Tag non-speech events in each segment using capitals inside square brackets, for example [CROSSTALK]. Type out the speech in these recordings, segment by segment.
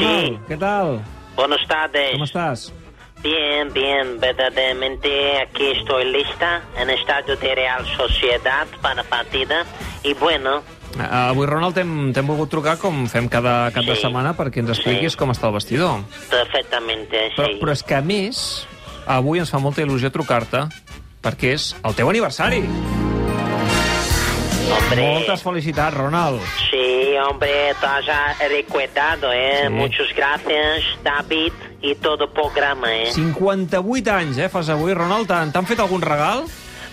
Ronald, ¿qué tal? Buenas tardes. ¿Cómo estás? Bien, bien, verdaderamente aquí estoy lista en estadio de Real Sociedad para partida. Y bueno, Uh, avui, Ronald, t'hem volgut trucar com fem cada cap de Sí. setmana perquè ens expliquis Sí. com està el vestidor. perfectamente, Però, sí. però és que, a més, avui ens fa molta il·lusió trucar-te perquè és el teu aniversari. Hombre, Moltes felicitats, Ronald. sí, hombre, te has recuerdado, ¿eh? Sí. Muchas gracias, David, y todo el programa, ¿eh? 58 anys, eh, fas avui, Ronald. T'han fet algun regal?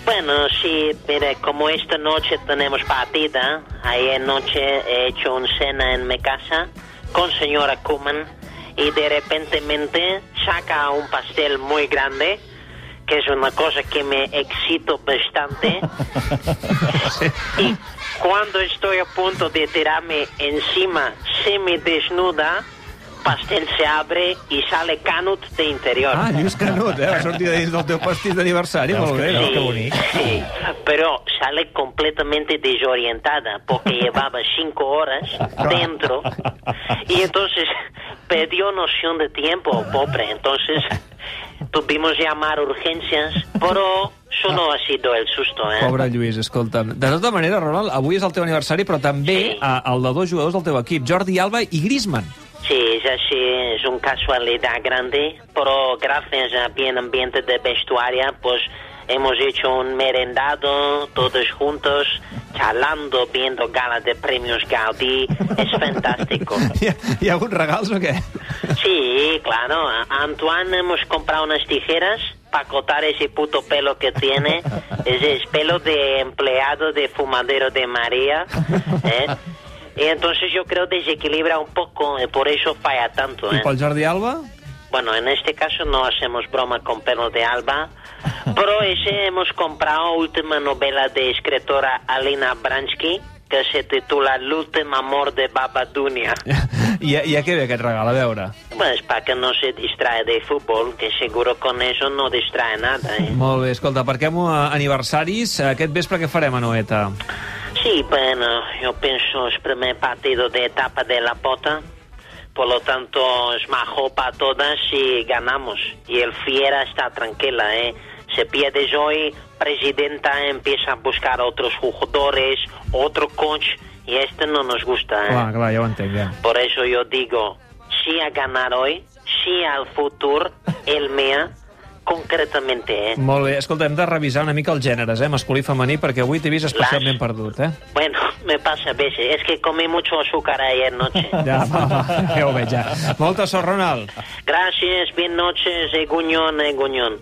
Bueno, sí, mire, como esta noche tenemos partida, ayer noche he hecho una cena en mi casa con señora Kuman y de repentemente saca un pastel muy grande, que es una cosa que me excito bastante. [LAUGHS] y cuando estoy a punto de tirarme encima semidesnuda, pastel se abre y sale Canut de interior. Ah, Lluís Canut, eh? Va sortir de dins del teu pastís d'aniversari. Molt bé, no? Sí, Que bonic. sí, pero sale completamente desorientada porque llevaba cinco horas dentro y entonces perdió noción de tiempo, pobre. Entonces tuvimos llamar urgencias, pero solo ha sido el susto, ¿eh? Pobre Lluís, escolta'm. De tota manera, Ronald, avui és el teu aniversari, però també Sí. eh, el de dos jugadors del teu equip, Jordi Alba i Griezmann. Sí, es así, es una casualidad grande, pero gracias a bien ambiente de vestuaria, pues hemos hecho un merendado todos juntos, charlando, viendo galas de premios Gaudí, es fantástico. [LAUGHS] Hi ha, hi ha hagut regals o què? Sí, claro, a Antoine hemos comprado unas tijeras para cortar ese puto pelo que tiene, [LAUGHS] ese es pelo de empleado de fumadero de María, [LAUGHS] ¿eh? Y entonces yo creo desequilibra un poco, eh, por eso falla tanto, ¿eh? pel Jordi Alba? Bueno, en este caso no hacemos broma con pelo de alba, [LAUGHS] pero ese hemos comprado última novela de escritora Alina Bransky, que se titula El último amor de Babadunia. I, a- I a què ve aquest regal? A veure. Pues para que no se distrae de fútbol, que seguro con eso no distrae nada. ¿eh? Molt bé, escolta, aparquem eh, aniversaris. Aquest vespre què farem a Noeta? Sí, bueno, yo pienso es primer partido de etapa de la pota, por lo tanto es majo para todas y ganamos. Y el Fiera está tranquila, ¿eh? Se pierde hoy, presidenta empieza a buscar otros jugadores, otro coach, y este no nos gusta, ¿eh? Clar, clar, ja ho entenc, ja. Por eso yo digo, sí a ganar hoy, sí al futuro, el mea, concretamente, ¿eh? Molt bé, escolta, hem de revisar una mica els gèneres, eh, masculí i femení, perquè avui t'he vist especialment perdut, eh? Bueno, me pasa a veces, es que comí mucho azúcar ayer noche. [LAUGHS] Ja, va, va, ja ho veig, ja. Molta sort, Ronald. Gracias, bien noches, Eguñón, Eguñón.